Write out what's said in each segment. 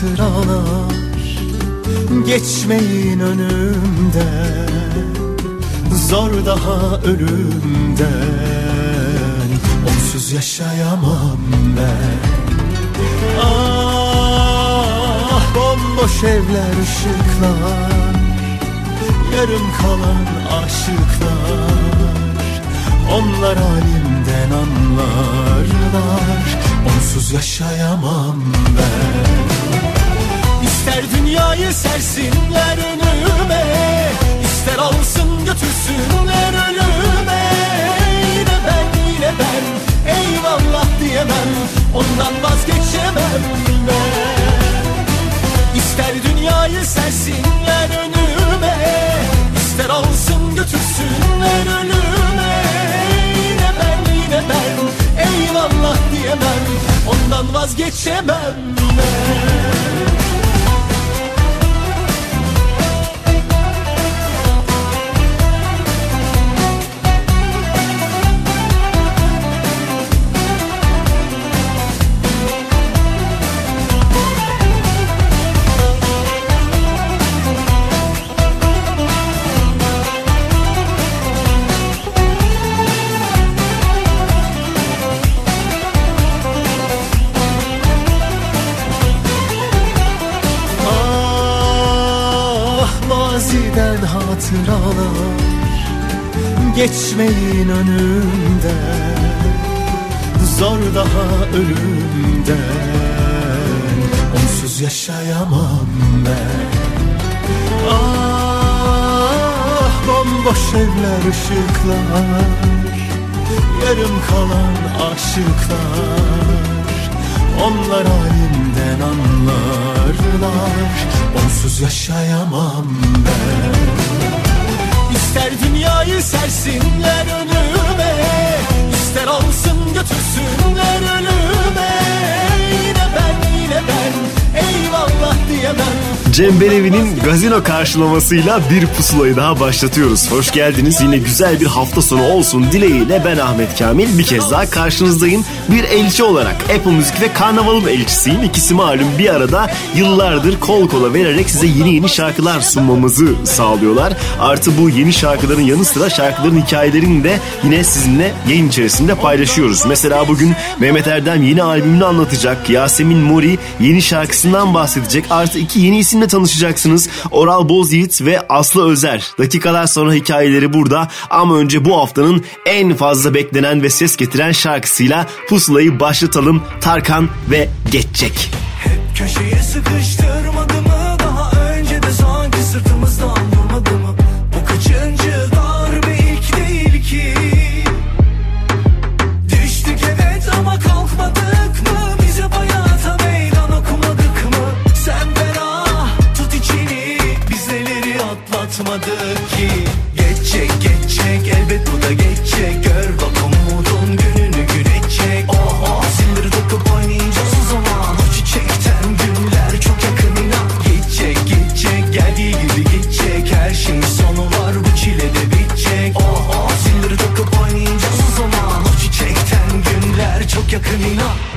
Hatıralar Geçmeyin önümden Zor daha ölümden Onsuz yaşayamam ben. Ah bomboş evler ışıklar Yarım kalan aşıklar. Onlar halimden anlarlar Onsuz yaşayamam ben İster dünyayı sersinler önüme İster alsın götürsünler ölüme Yine ben yine ben eyvallah diyemem Ondan vazgeçemem ben İster dünyayı sersinler önüme İster alsın götürsünler ölüme Yine ben yine ben eyvallah diyemem Ondan vazgeçemem ben hatıralar Geçmeyin önümden Zor daha ölümden Onsuz yaşayamam ben. Ah bomboş evler ışıklar Yarım kalan aşıklar. Onlar halimden anlarlar Onsuz yaşayamam ben. İster dünyayı sersinler önüme İster alsın götürsünler ölüme Cem Belevi'nin gazino karşılamasıyla bir pusulayı daha başlatıyoruz. Hoş geldiniz. Yine güzel bir hafta sonu olsun dileğiyle ben Ahmet Kamil. Bir kez daha karşınızdayım. Bir elçi olarak Apple Müzik ve Karnaval'ın elçisiyim. İkisi malum bir arada yıllardır kol kola vererek size yeni yeni şarkılar sunmamızı sağlıyorlar. Artı bu yeni şarkıların yanı sıra şarkıların hikayelerini de yine sizinle yayın içerisinde paylaşıyoruz. Mesela bugün Mehmet Erdem yeni albümünü anlatacak. Yasemin Mori yeni şarkısından bahsedecek. Artı iki yeni isimle tanışacaksınız. Oral Bozyiğit ve Aslı Özer. Dakikalar sonra hikayeleri burada ama önce bu haftanın en fazla beklenen ve ses getiren şarkısıyla pusulayı başlatalım. Tarkan ve Geçecek. Köşeye sıkıştırmadı mı Daha önce de sanki sırtımızdan günler çok yakın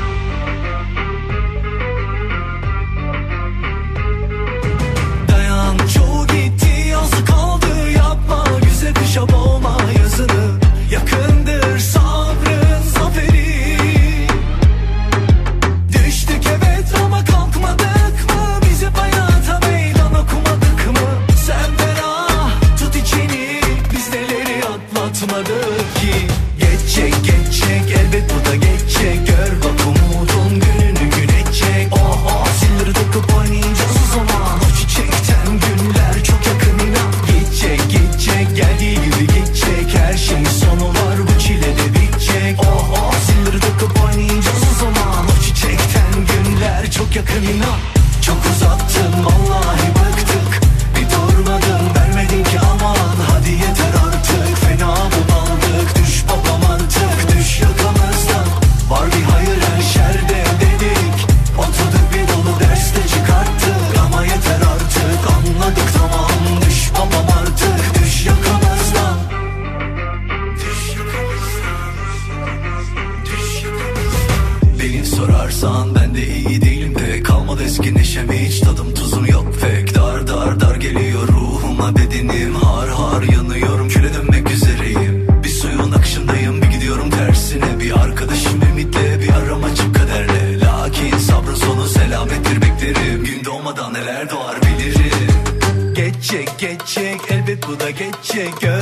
bu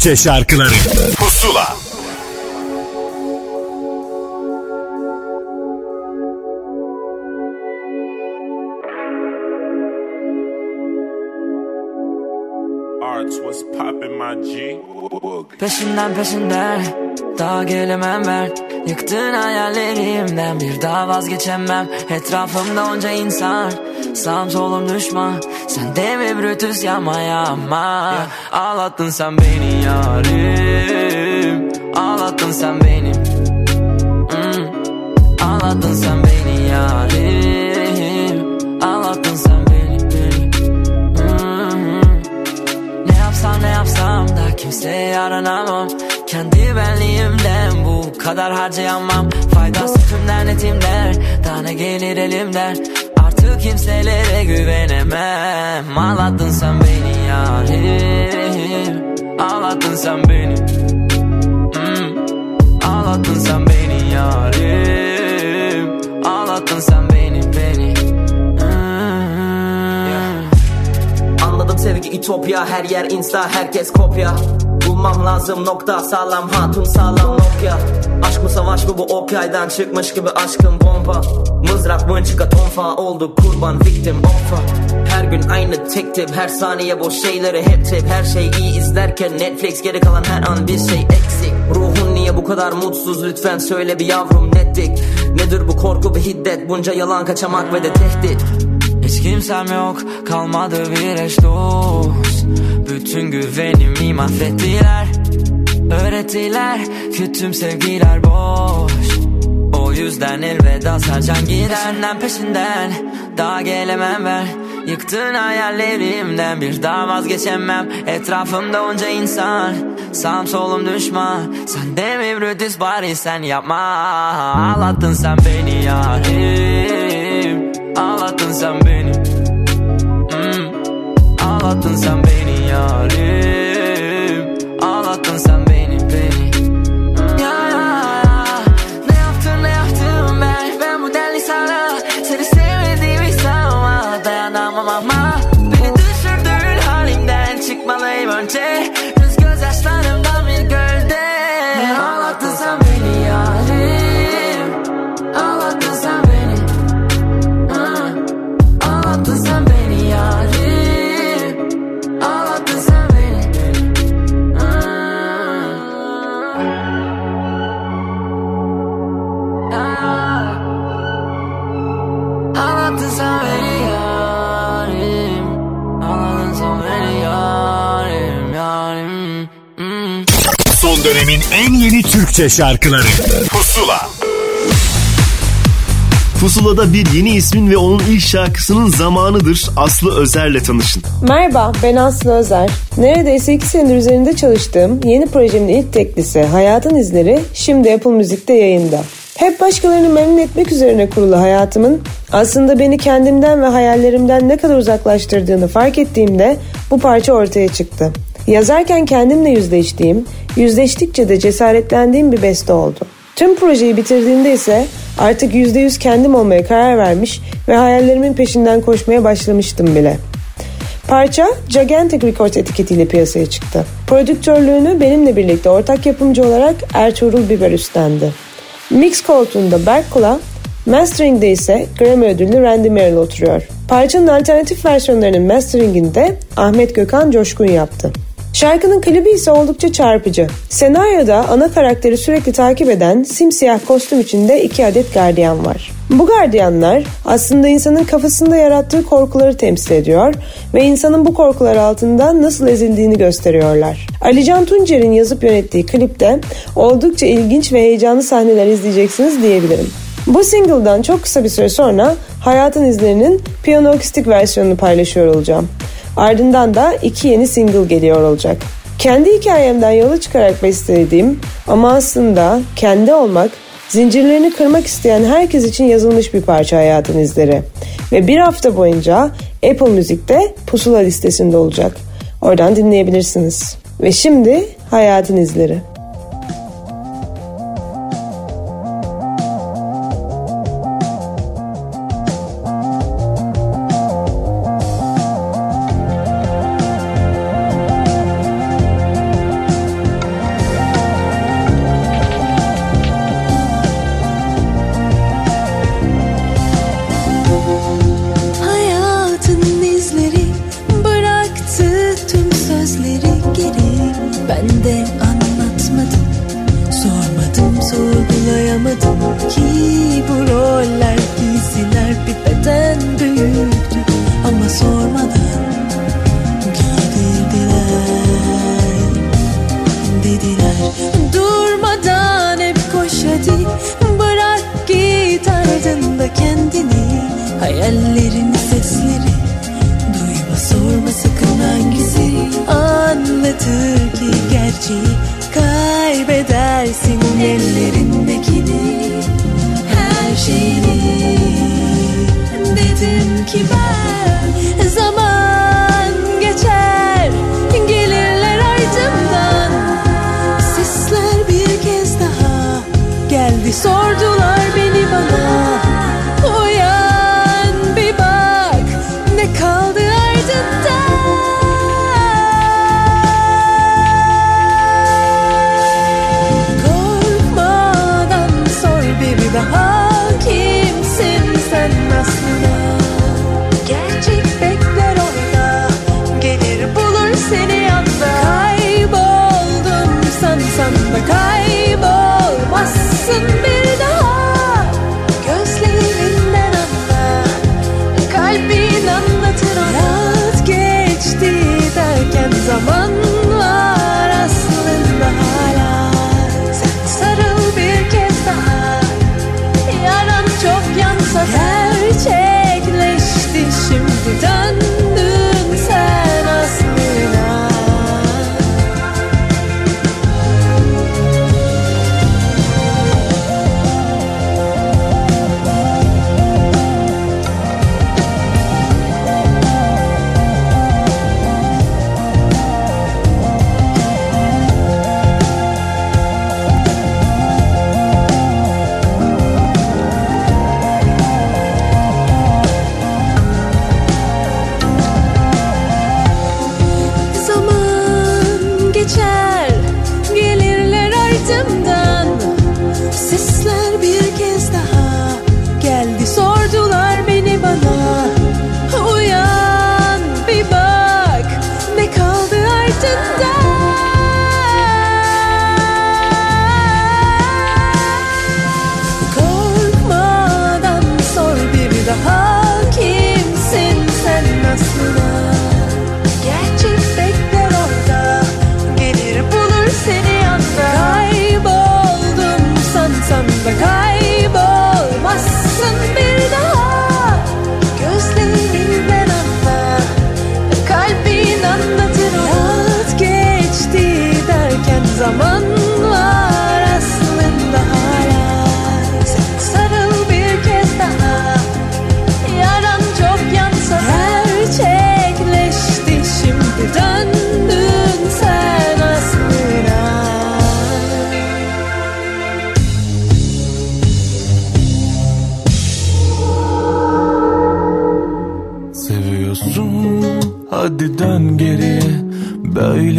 Türkçe şarkıları. Pusula. Arts, what's poppin' my G? Peşinden peşinden daha gelemem ben. Yıktığın hayallerimden bir daha vazgeçemem. Etrafımda onca insan Sağım solum düşman Sen de mi Brutus? Yapma yapma. Ağlattın sen beni yarim. Ağlattın sen beni. Hmm. Ağlattın sen beni yarim. Ağlattın sen beni, beni. Hmm. Ne yapsam ne yapsam da kimseye yaranamam Kendi benliğimden bu kadar harcayamam. Faydası tümden etimler Daha ne gelir elimden Artık kimselere güvenemem. Ağlattın sen beni yarim. Ağlattın sen beni. Hmm. Ağlattın sen beni yarim. Ağlattın sen beni beni. Hmm. Anladım sevgi ütopya. Her yer insta herkes kopya Bulmam lazım nokta. Sağlam hatun sağlam Nokia. Aşk mı savaş mı bu ok yaydan çıkmış gibi aşkın bomba. Mızrak mınçıka tonfa oldu kurban victim offa Her gün aynı tek tip her saniye boş şeyleri hep tip. Her şey iyi izlerken Netflix geri kalan her an bir şey eksik. Ruhun niye bu kadar mutsuz? Lütfen söyle bir yavrum nettik Nedir bu korku ve hiddet? Bunca yalan kaçamak ve de tehdit Kimsem yok kalmadı bir eş dost. Bütün güvenimi mahvettiler Öğrettiler ki tüm sevgiler boş. O yüzden elveda sarcan gider Peşinden. Daha gelemem ben Yıktığın hayallerimden. Bir daha vazgeçemem Etrafımda onca insan. Sağım solum düşman Sen de mi Brutus bari sen yapma. Ağlattın sen beni yarim Ağlattın sen beni Hmm. Ağlattın sen beni yarim en yeni Türkçe şarkıları Pusula Pusula'da bir yeni ismin ve onun ilk şarkısının zamanıdır. Aslı Özer'le tanışın. Merhaba ben Aslı Özer. Neredeyse iki senedir üzerinde çalıştığım yeni projemin ilk teklisi Hayatın İzleri şimdi Apple Müzik'te yayında. Hep başkalarını memnun etmek üzerine kurulu hayatımın aslında beni kendimden ve hayallerimden ne kadar uzaklaştırdığını fark ettiğimde bu parça ortaya çıktı. Yazarken kendimle yüzleştiğim, yüzleştikçe de cesaretlendiğim bir beste oldu. Tüm projeyi bitirdiğimde ise artık %100 kendim olmaya karar vermiş ve hayallerimin peşinden koşmaya başlamıştım bile. Parça Gigantic Records etiketiyle piyasaya çıktı. Prodüktörlüğünü benimle birlikte ortak yapımcı olarak Ertuğrul Biber üstlendi. Mix koltuğunda Berk Kula, Mastering'de ise Grammy ödüllü Randy Merrill oturuyor. Parçanın alternatif versiyonlarının masteringinde Ahmet Gökhan Coşkun yaptı. Şarkının klibi ise oldukça çarpıcı. Senaryoda ana karakteri sürekli takip eden simsiyah kostüm içinde iki adet gardiyan var. Bu gardiyanlar aslında insanın kafasında yarattığı korkuları temsil ediyor ve insanın bu korkular altında nasıl ezildiğini gösteriyorlar. Alican Tuncer'in yazıp yönettiği klipte oldukça ilginç ve heyecanlı sahneler izleyeceksiniz diyebilirim. Bu single'dan çok kısa bir süre sonra Hayatın İzleri'nin piyano akustik versiyonunu paylaşıyor olacağım. Ardından da iki yeni single geliyor olacak. Kendi hikayemden yola çıkarak beslediğim ama aslında kendi olmak, zincirlerini kırmak isteyen herkes için yazılmış bir parça hayatın izleri. Ve bir hafta boyunca Apple Müzik'te pusula listesinde olacak. Oradan dinleyebilirsiniz. Ve şimdi hayatın izleri.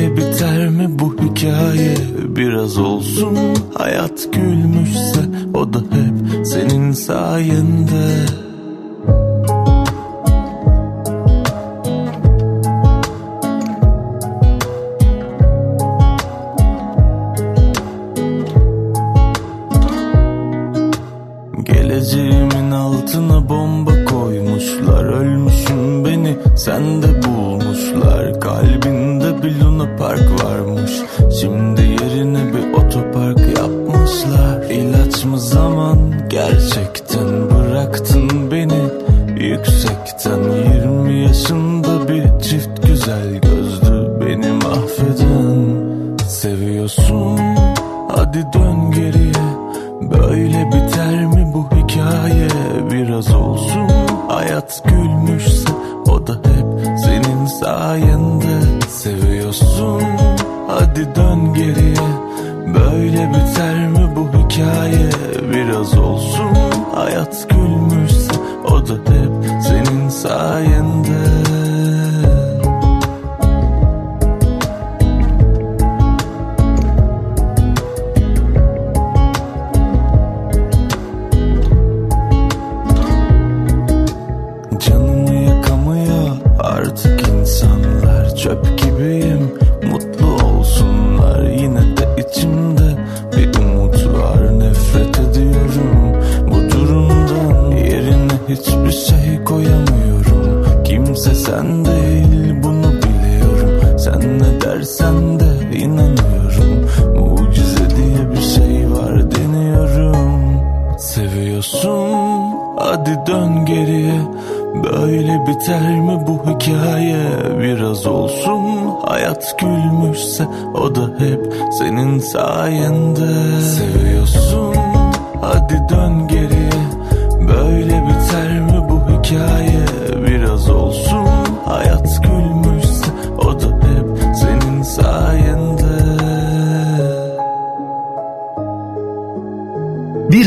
Böyle biter mi bu hikaye? Biraz olsun hayat gülmüşse Biraz olsun hayat gülmüşse O da hep senin sayende. Seviyorsun hadi dön geriye Böyle biter mi bu hikaye? Biraz olsun hayat gülmüşse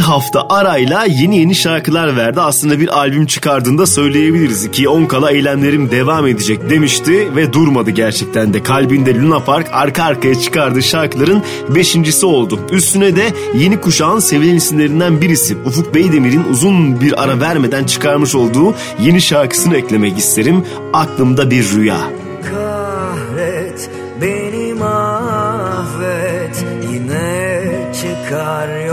hafta arayla yeni yeni şarkılar verdi. Aslında bir albüm çıkardığında söyleyebiliriz ki 10 kala eylemlerim devam edecek demişti ve durmadı gerçekten de. Kalbinde Luna Park arka arkaya çıkardığı şarkıların beşincisi oldu. Üstüne de yeni kuşağın sevilen isimlerinden birisi Ufuk Beydemir'in uzun bir ara vermeden çıkarmış olduğu yeni şarkısını eklemek isterim. Aklımda bir rüya. kahret beni mahvet yine çıkar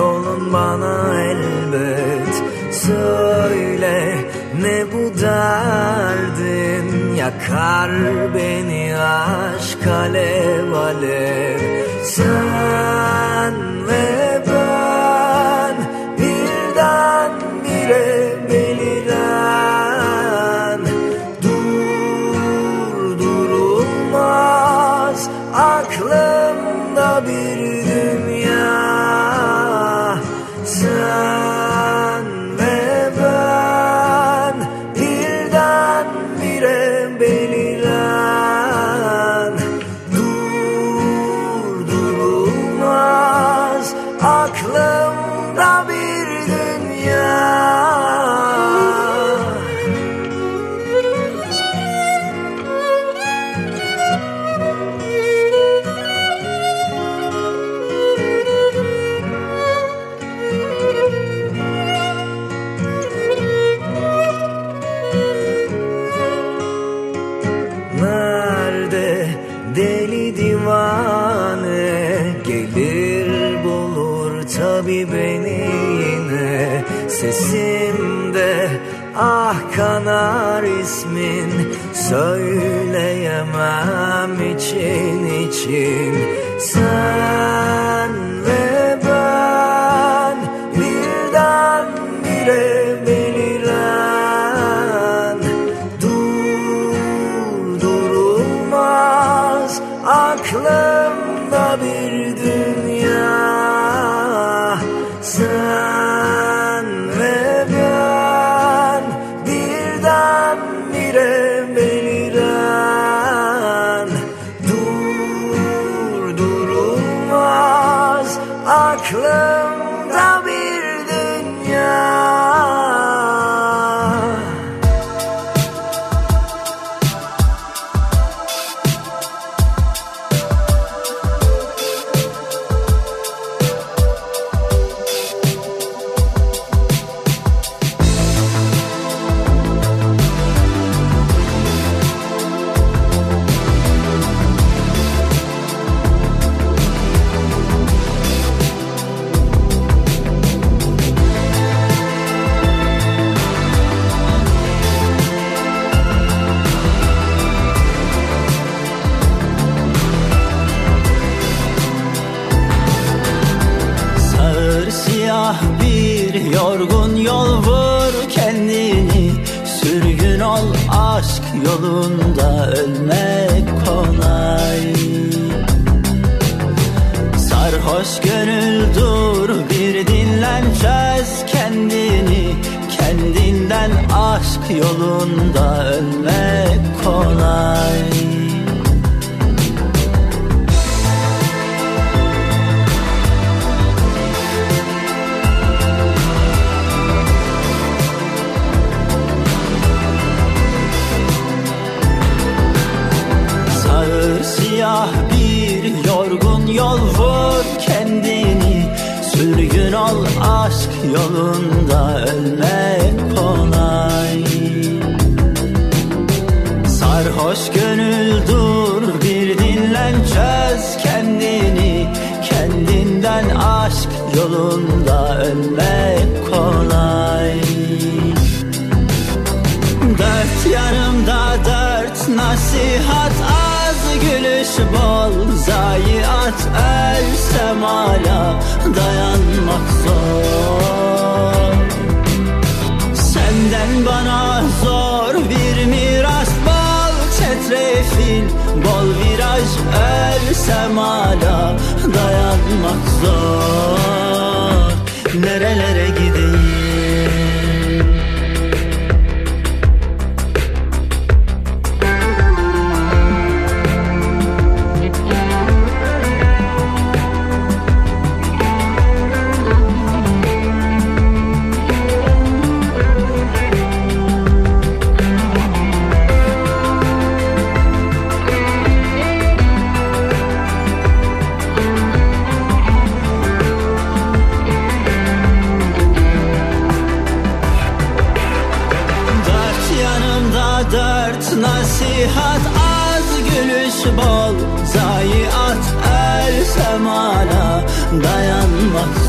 bana elbet. Söyle ne bu derdin? Yakar beni aşk alev alev. Sen ve ben birden bire beliren kanar ismin söyleyemem için için. Sen ve ben birden bire beliren durdurulmaz aklımda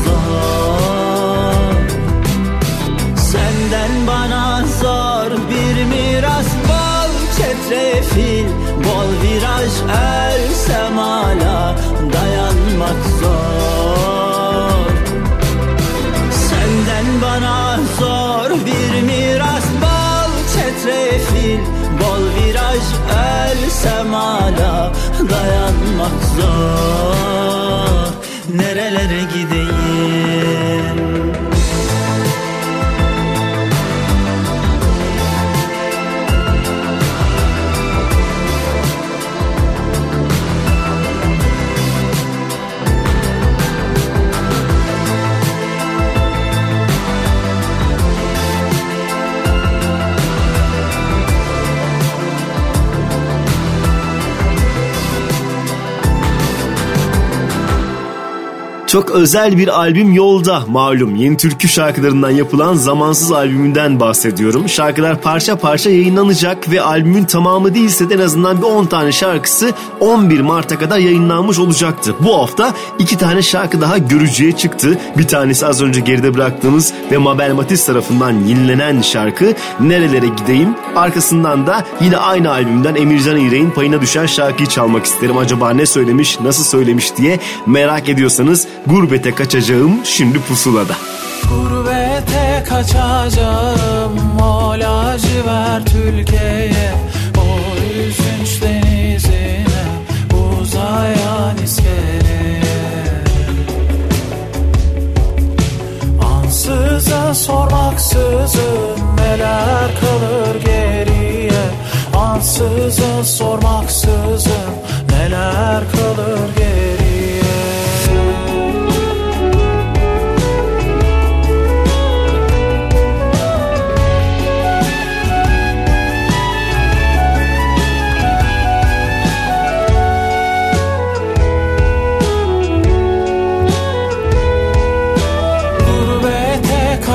zor Senden bana zor bir miras bol çetrefil Bol viraj ölsem hala dayanmak zor. Senden bana zor bir miras bol çetrefil Bol viraj ölsem hala dayanmak zor Nerelere gideyim Çok özel bir albüm yolda malum. Yeni türkü şarkılarından yapılan Zamansız albümünden bahsediyorum. Şarkılar parça parça yayınlanacak ve albümün tamamı değilse de en azından bir 10 tane şarkısı 11 Mart'a kadar yayınlanmış olacaktı. Bu hafta iki tane şarkı daha görücüye çıktı. Bir tanesi az önce geride bıraktığımız ve Mabel Matiz tarafından yenilenen şarkı Nerelere Gideyim. Arkasından da yine aynı albümden Emircan İğrek'in payına düşen şarkıyı çalmak isterim. Acaba ne söylemiş, nasıl söylemiş diye merak ediyorsanız Gurbete Kaçacağım şimdi pusulada. Gurbete kaçacağım o lacivert ülkeye O üzünç denizine uzayan iskeleye Ansızın sormaksızın neler kalır geriye. Ansızın sormaksızın neler kalır geriye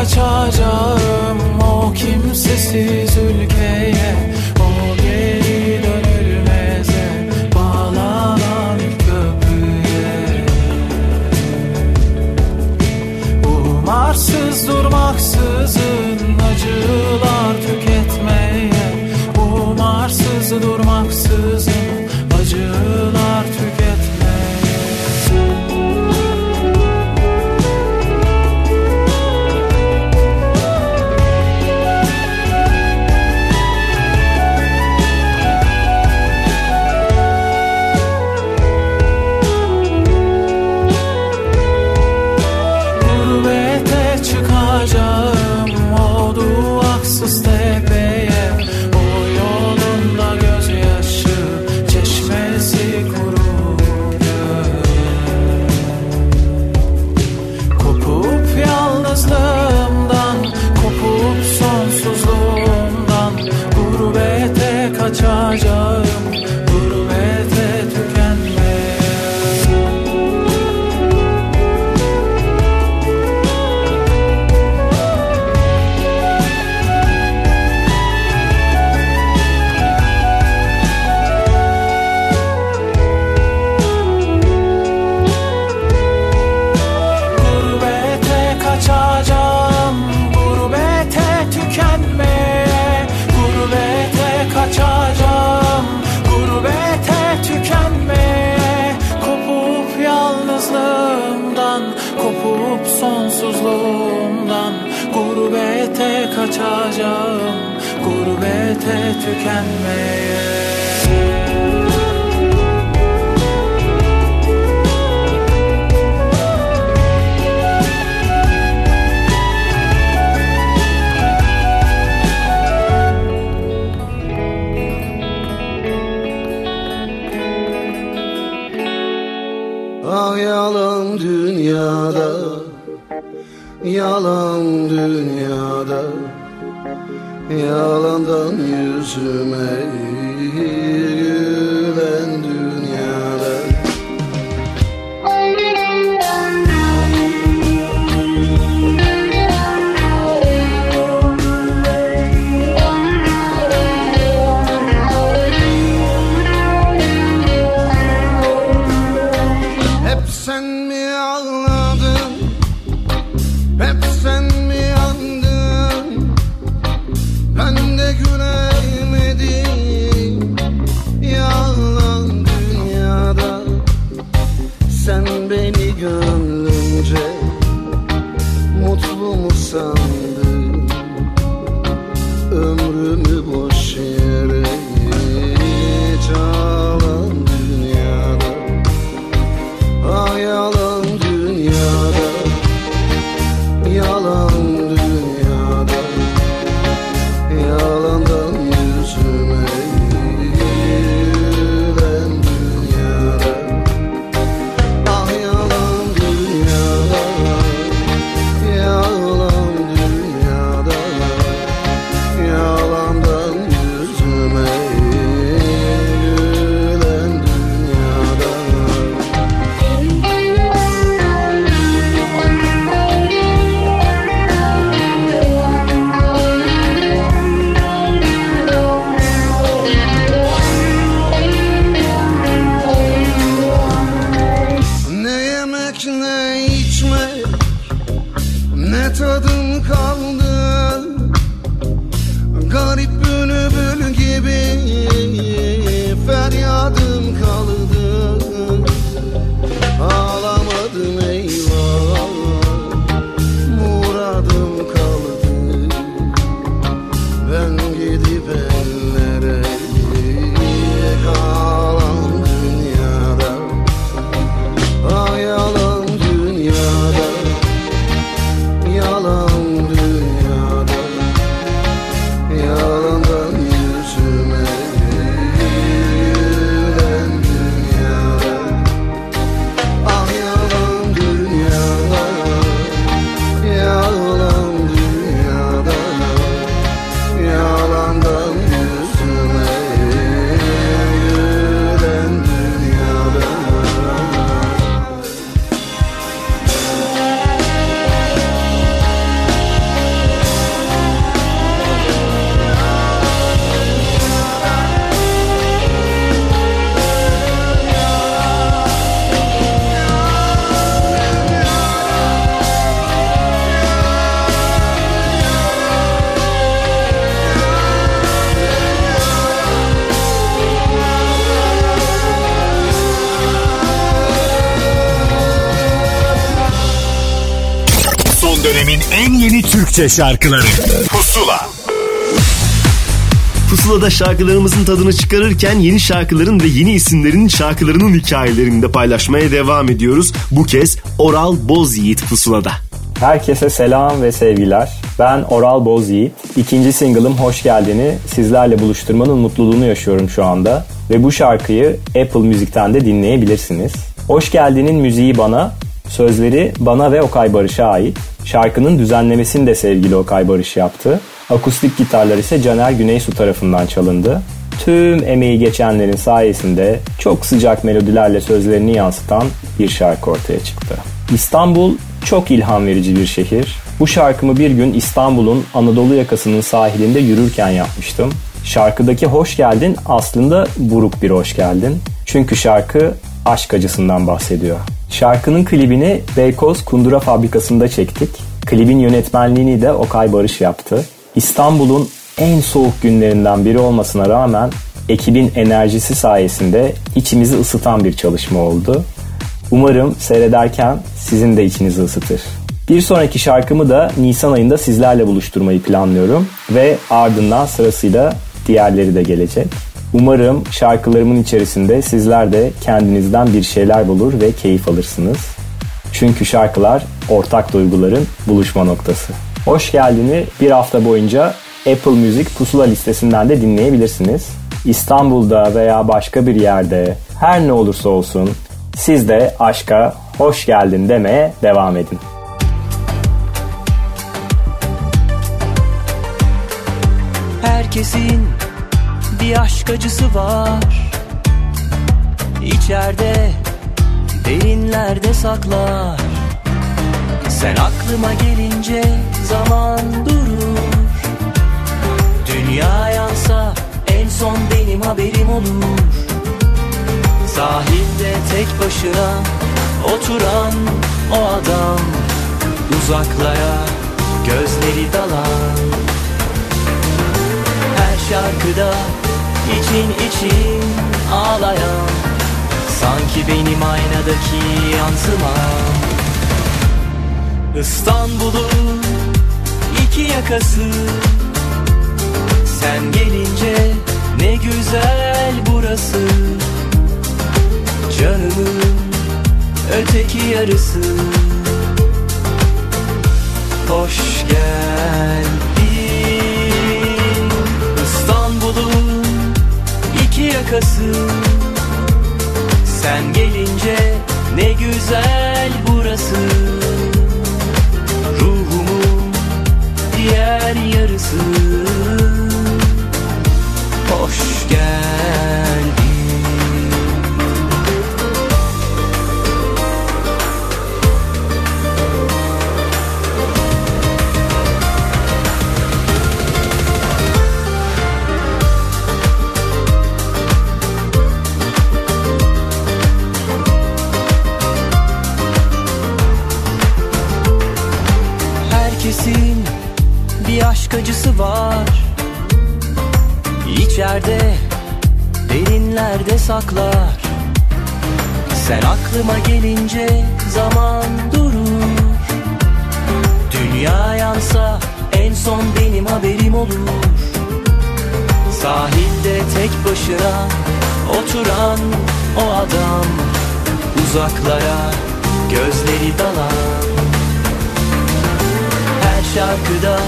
kaçacağım. O kimsesiz ülkeye O geri dönülmeze bağlanan köprüye. Umarsız durmaksızın acılar tüketmeye Umarsız durmaksızın Türkçe şarkıları Pusula Pusula'da şarkılarımızın tadını çıkarırken yeni şarkıların ve yeni isimlerin şarkılarının hikayelerini de paylaşmaya devam ediyoruz. Bu kez Oral Boz Yiğit Pusula'da. Herkese selam ve sevgiler. Ben Oral Boz Yiğit. İkinci single'ım Hoş Geldin'i sizlerle buluşturmanın mutluluğunu yaşıyorum şu anda. Ve bu şarkıyı Apple Müzik'ten de dinleyebilirsiniz. Hoş Geldin'in müziği bana, sözleri bana ve Okay Barış'a ait. Şarkının düzenlemesini de sevgili Okay Barış yaptı. Akustik gitarlar ise Caner Güneysu tarafından çalındı. Tüm emeği geçenlerin sayesinde çok sıcak melodilerle sözlerini yansıtan bir şarkı ortaya çıktı. İstanbul çok ilham verici bir şehir. Bu şarkımı bir gün İstanbul'un Anadolu yakasının sahilinde yürürken yapmıştım. Şarkıdaki hoş geldin aslında buruk bir hoş geldin. Çünkü şarkı aşk acısından bahsediyor. Şarkının klibini Beykoz Kundura Fabrikası'nda çektik. Klibin yönetmenliğini de Okay Barış yaptı. İstanbul'un en soğuk günlerinden biri olmasına rağmen ekibin enerjisi sayesinde içimizi ısıtan bir çalışma oldu. Umarım seyrederken sizin de içinizi ısıtır. Bir sonraki şarkımı da Nisan ayında sizlerle buluşturmayı planlıyorum ve ardından sırasıyla diğerleri de gelecek. Umarım şarkılarımın içerisinde sizler de kendinizden bir şeyler bulur ve keyif alırsınız. Çünkü şarkılar ortak duyguların buluşma noktası. Hoş geldini bir hafta boyunca Apple Music pusula listesinden de dinleyebilirsiniz. İstanbul'da veya başka bir yerde her ne olursa olsun siz de aşka hoş geldin demeye devam edin. Herkesin bir aşk acısı var. İçeride derinlerde saklar. Sen aklıma gelince zaman durur. Dünya yansa en son benim haberim olur. Sahilde tek başına oturan o adam. Uzaklara gözleri dalan. Her şarkıda için için ağlayan Sanki benim aynadaki yansımam İstanbul'un iki yakası Sen gelince ne güzel burası. Canımın öteki yarısı. Hoş geldin yakası Sen gelince ne güzel burası. Ruhumun diğer yarısı. Hoş geldin var. İçeride derinlerde saklar. Sen aklıma gelince zaman durur. Dünya yansa en son benim haberim olur. Sahilde tek başına oturan o adam. Uzaklara gözleri dalan. Her şarkıda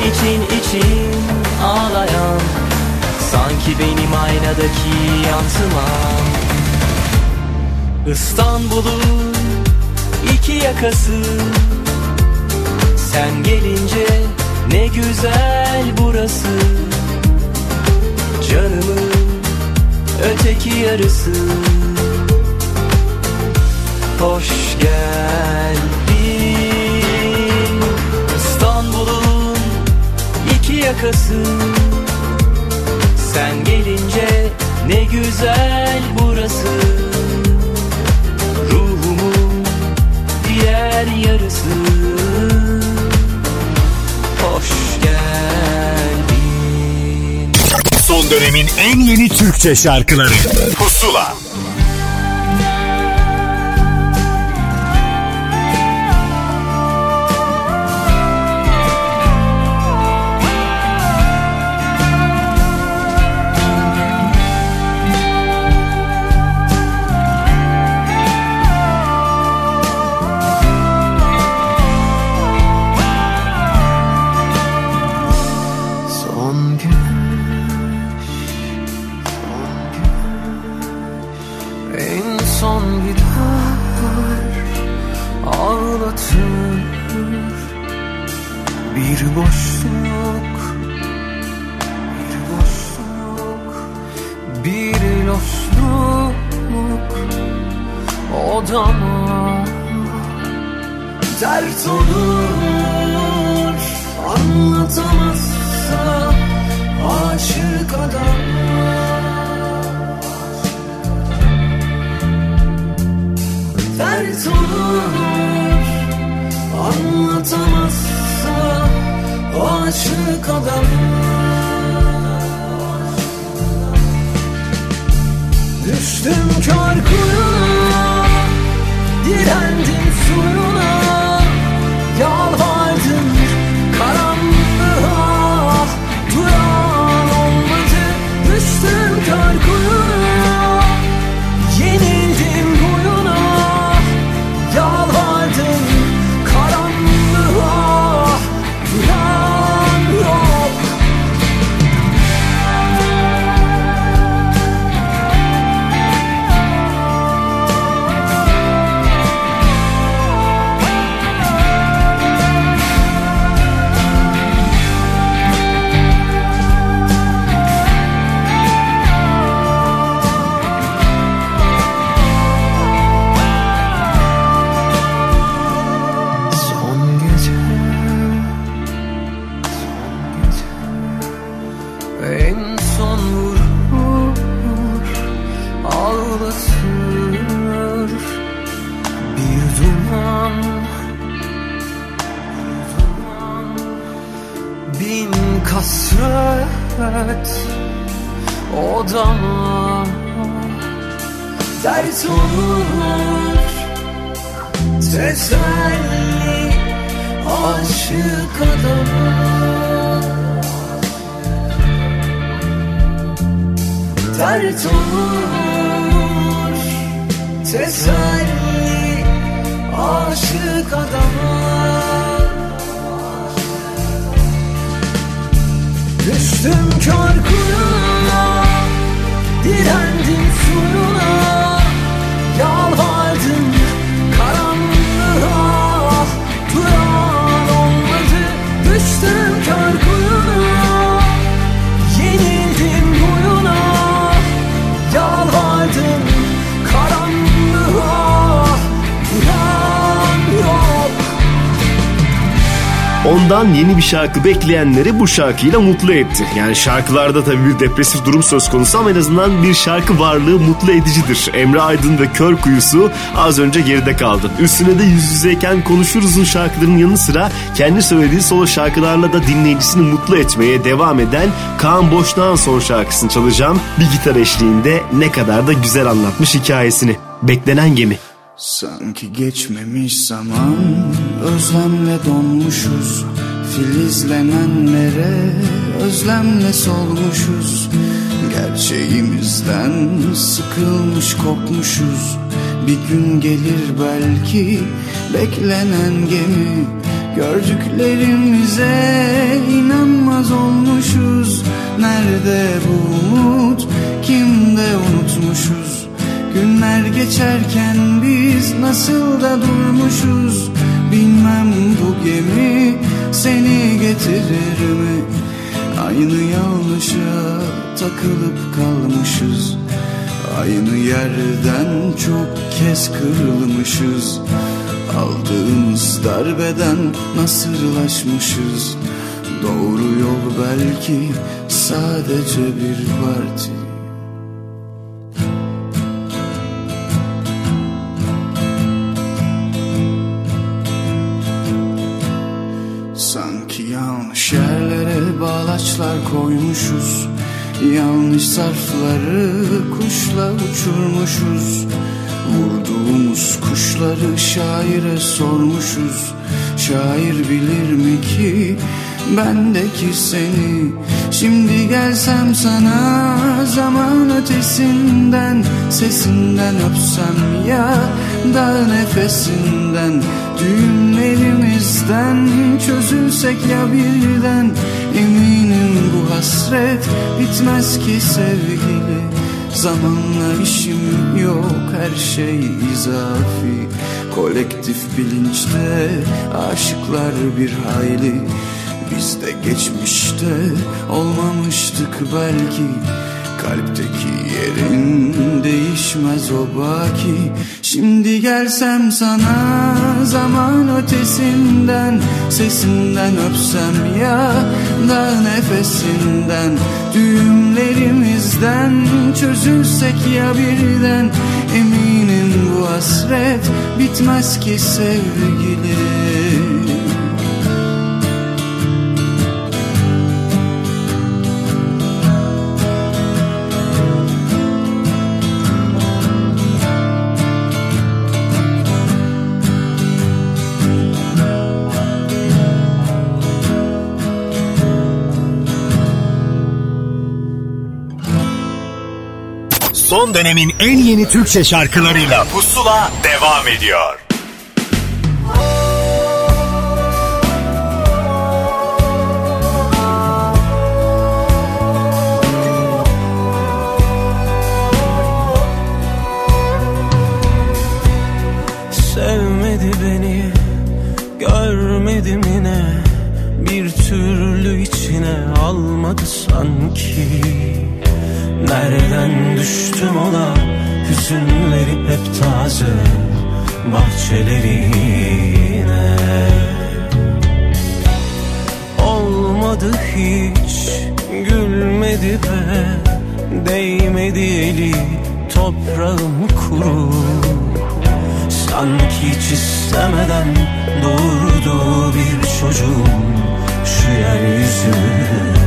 için için ağlayan Sanki benim aynadaki yansımam İstanbul'un iki yakası Sen gelince ne güzel burası. Canımın öteki yarısı. Hoş geldin yakası. Sen gelince ne güzel burası. Ruhumun diğer yarısı. Hoş geldin. Son dönemin en yeni Türkçe şarkıları. Pusula yeni bir şarkı bekleyenleri bu şarkıyla mutlu etti. Yani şarkılarda tabii bir depresif durum söz konusu ama en azından bir şarkı varlığı mutlu edicidir. Emre Aydın ve Kör Kuyusu az önce geride kaldı. Üstüne de yüz yüzeyken konuşuruzun şarkılarının yanı sıra kendi söylediği solo şarkılarla da dinleyicisini mutlu etmeye devam eden Kaan Boşnak'ın son şarkısını çalacağım. Bir gitar eşliğinde ne kadar da güzel anlatmış hikayesini. Beklenen gemi. Sanki geçmemiş zaman Özlemle donmuşuz Filizlenenlere Özlemle solmuşuz. Gerçeğimizden Sıkılmış kopmuşuz. Bir gün gelir belki Beklenen gemi. Gördüklerimize inanmaz olmuşuz. Nerede bu umut Kimde unutmuşuz? Günler geçerken biz nasıl da durmuşuz? Bilmem bu gemi seni getirir mi Aynı yanlışa takılıp kalmışız. Aynı yerden çok kez kırılmışız. Aldığımız darbeden nasırlaşmışız. Doğru yol belki sadece bir parti Sanki yanlış yerlere bağlaçlar koymuşuz. Yanlış sarfları kuşla uçurmuşuz. Vurduğumuz kuşları şaire sormuşuz. Şair bilir mi ki bendeki seni? Şimdi gelsem sana zaman ötesinden Sesinden öpsem ya da nefesinden Düğümlerimizden çözülsek ya birden Eminim bu hasret bitmez ki sevgili. Zamanla işim yok her şey izafi. Kolektif bilinçte aşıklar bir hayli. Biz de geçmişte olmamıştık belki Kalpteki Yerin değişmez o baki. Şimdi gelsem sana zaman ötesinden Sesinden öpsem ya da nefesinden. Düğümlerimizden çözülsek ya birden Eminim bu hasret bitmez ki sevgilim Son dönemin en yeni Türkçe şarkılarıyla Pusula devam ediyor. Hep taze Bahçelerine Olmadı hiç Gülmedi be Değmedi eli Toprağım kuru Sanki hiç istemeden doğurdu bir çocuğum şu yeryüzünde.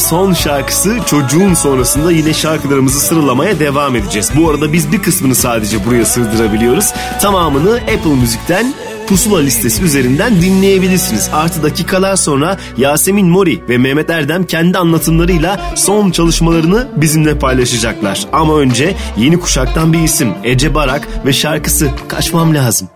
Son şarkısı Çocuğun sonrasında yine şarkılarımızı sıralamaya devam edeceğiz. Bu arada biz bir kısmını sadece buraya sığdırabiliyoruz. Tamamını Apple Müzik'ten Pusula listesi üzerinden dinleyebilirsiniz. Artı dakikalar sonra Yasemin Mori ve Mehmet Erdem kendi anlatımlarıyla son çalışmalarını bizimle paylaşacaklar. Ama önce yeni kuşaktan bir isim Ece Barak ve şarkısı Kaçmam Lazım.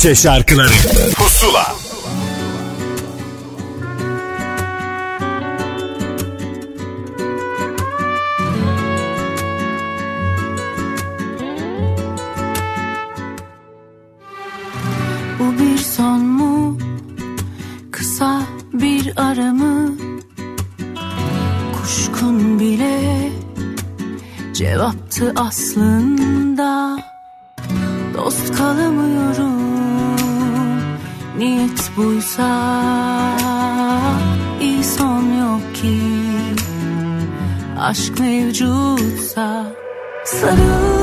Bahçe şarkıları Pusula Bu bir son mu? Kısa bir ara mı? Kuşkun bile cevaptı aslında Dost kalamıyor biz buysa iyi son yok ki. Aşk mevcutsa sarıl.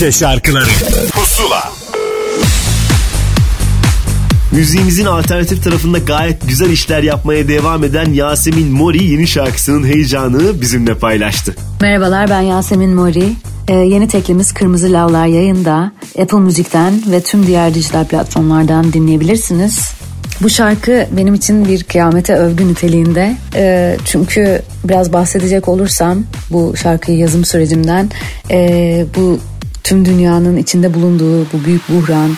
Türkçe şarkıları Pusula Müziğimizin alternatif tarafında gayet güzel işler yapmaya devam eden Yasemin Mori yeni şarkısının heyecanını bizimle paylaştı. Merhabalar ben Yasemin Mori. Ee, yeni teklimiz Kırmızı Lavlar yayında. Apple Müzik'ten ve tüm diğer dijital platformlardan dinleyebilirsiniz. Bu şarkı benim için bir kıyamete övgü niteliğinde. E, çünkü biraz bahsedecek olursam bu şarkıyı yazım sürecimden e, bu tüm dünyanın içinde bulunduğu bu büyük buhran,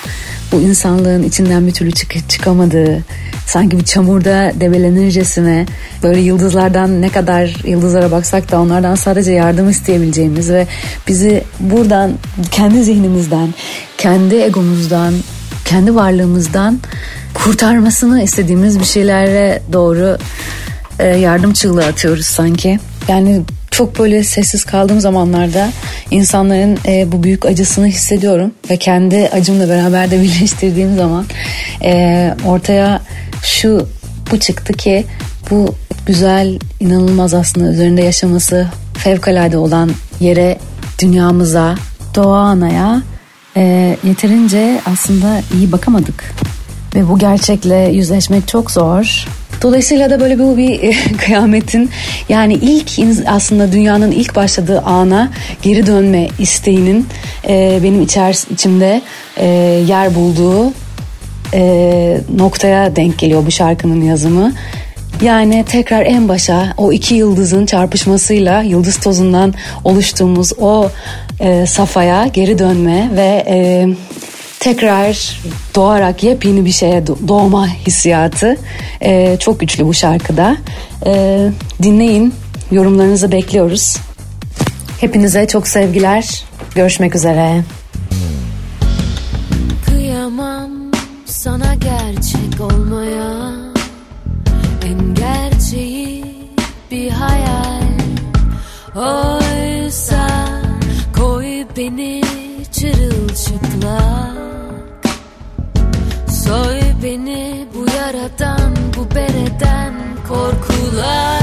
bu insanlığın içinden bir türlü çık çıkamadığı, sanki bir çamurda debelenircesine böyle yıldızlardan ne kadar yıldızlara baksak da onlardan sadece yardım isteyebileceğimiz ve bizi buradan kendi zihnimizden, kendi egomuzdan, kendi varlığımızdan kurtarmasını istediğimiz bir şeylere doğru e, yardım çığlığı atıyoruz sanki. Yani çok böyle sessiz kaldığım zamanlarda insanların e, bu büyük acısını hissediyorum ve kendi acımla beraber de birleştirdiğim zaman e, ortaya şu bu çıktı ki bu güzel inanılmaz aslında üzerinde yaşaması fevkalade olan yere dünyamıza doğa anaya e, yeterince aslında iyi bakamadık ve bu gerçekle yüzleşmek çok zor. Dolayısıyla da böyle bu bir kıyametin yani ilk aslında dünyanın ilk başladığı ana geri dönme isteğinin e, benim içer, içimde e, yer bulduğu e, noktaya denk geliyor bu şarkının yazımı. Yani tekrar en başa o iki yıldızın çarpışmasıyla yıldız tozundan oluştuğumuz o e, safhaya geri dönme ve e, tekrar doğarak yepyeni bir şeye doğma hissiyatı e, çok güçlü bu şarkıda. E, dinleyin, yorumlarınızı bekliyoruz. Hepinize çok sevgiler. Görüşmek üzere. Kıyamam sana gerçek olmaya En gerçeği bir hayal Oysa beni bu yaradan bu bereden korkulardan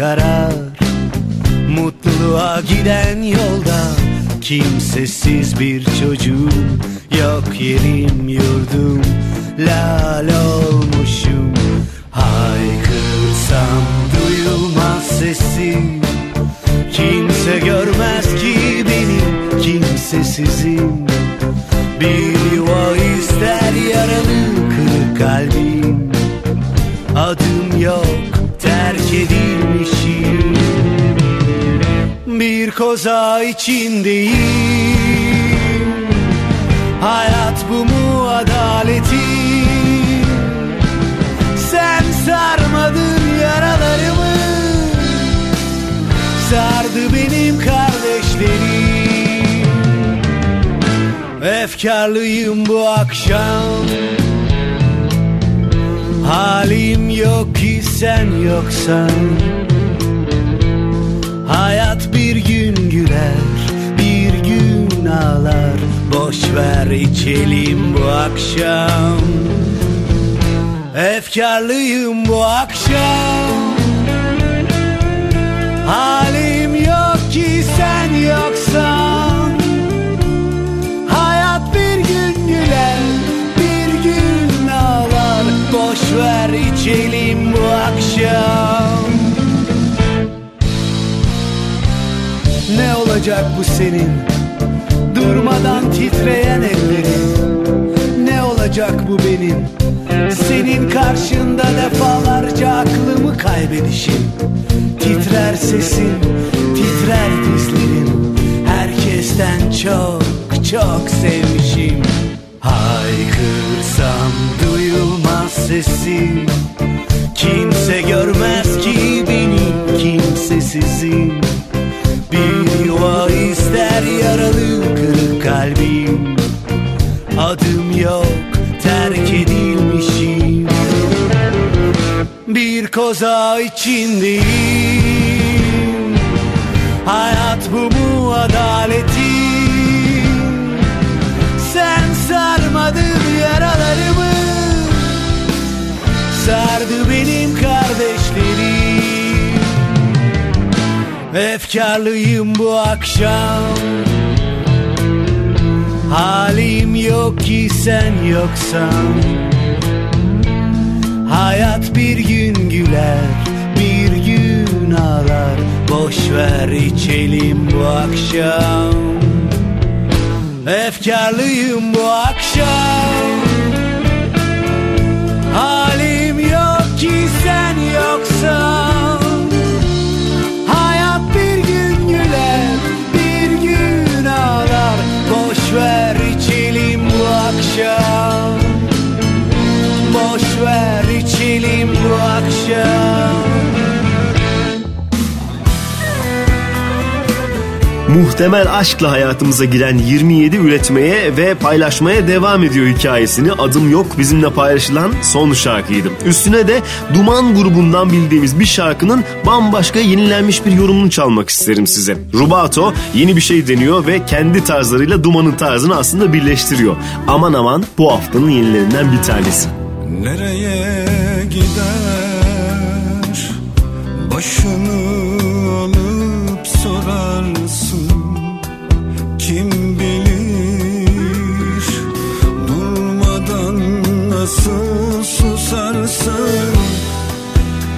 bir Efkarlıyım bu çok sevmişim. Haykırsam duyulmaz sesim. Kimse görmez ki benim kimsesizim Bir yuva ister yaralı kırık kalbim. Adım yok terk edilmişim. Bir koza içindeyim Sardı benim kardeşlerim. Efkarlıyım bu akşam. Halim yok ki sen yoksan. Hayat bir gün güler Bir gün ağlar. Boş ver içelim bu akşam. Efkarlıyım bu akşam. Halim Muhtemel aşkla hayatımıza giren 27 üretmeye ve paylaşmaya devam ediyor hikayesini. Adım yok bizimle paylaşılan son şarkıydı. Üstüne de Duman grubundan bildiğimiz bir şarkının bambaşka yenilenmiş bir yorumunu çalmak isterim size. Rubato yeni bir şey deniyor ve kendi tarzlarıyla Duman'ın tarzını aslında birleştiriyor. Aman aman bu haftanın yenilerinden bir tanesi. Nereye gider nasıl susarsın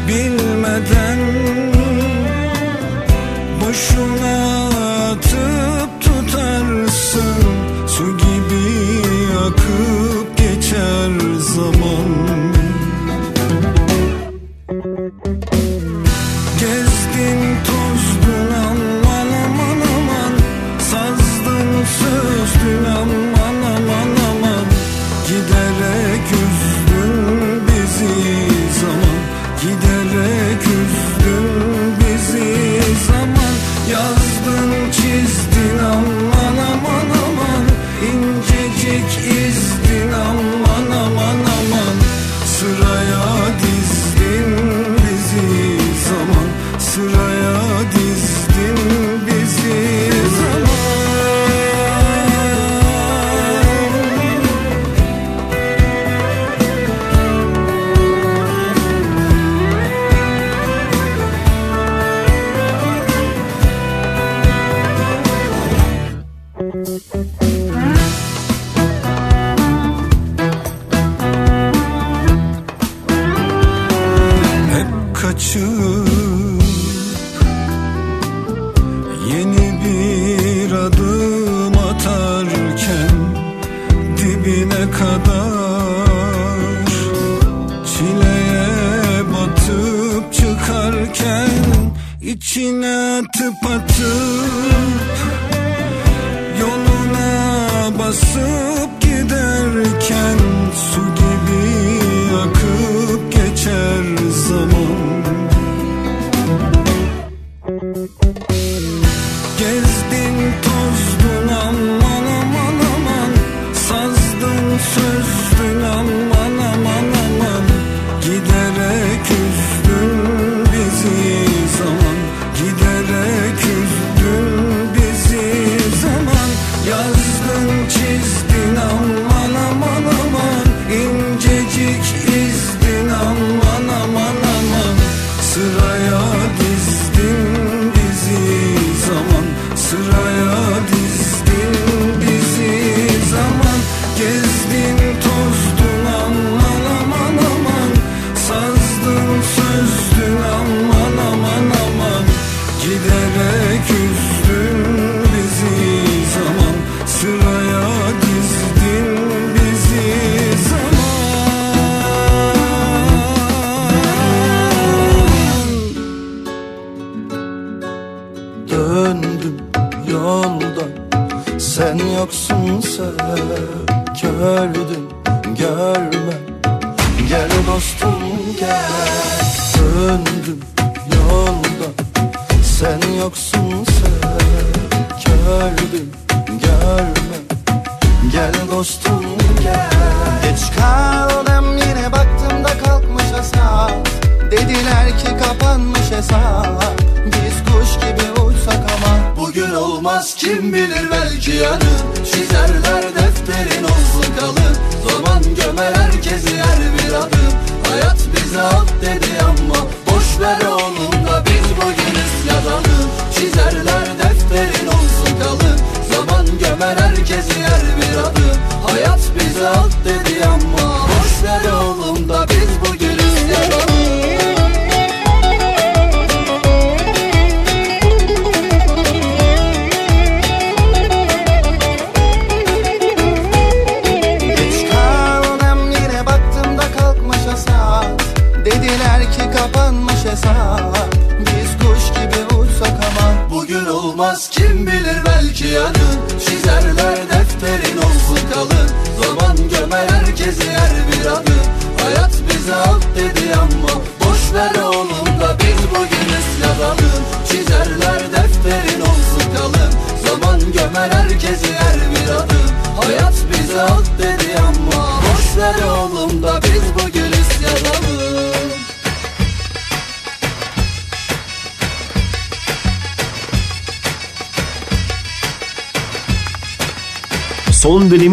Bilmeden? Boşuna atıp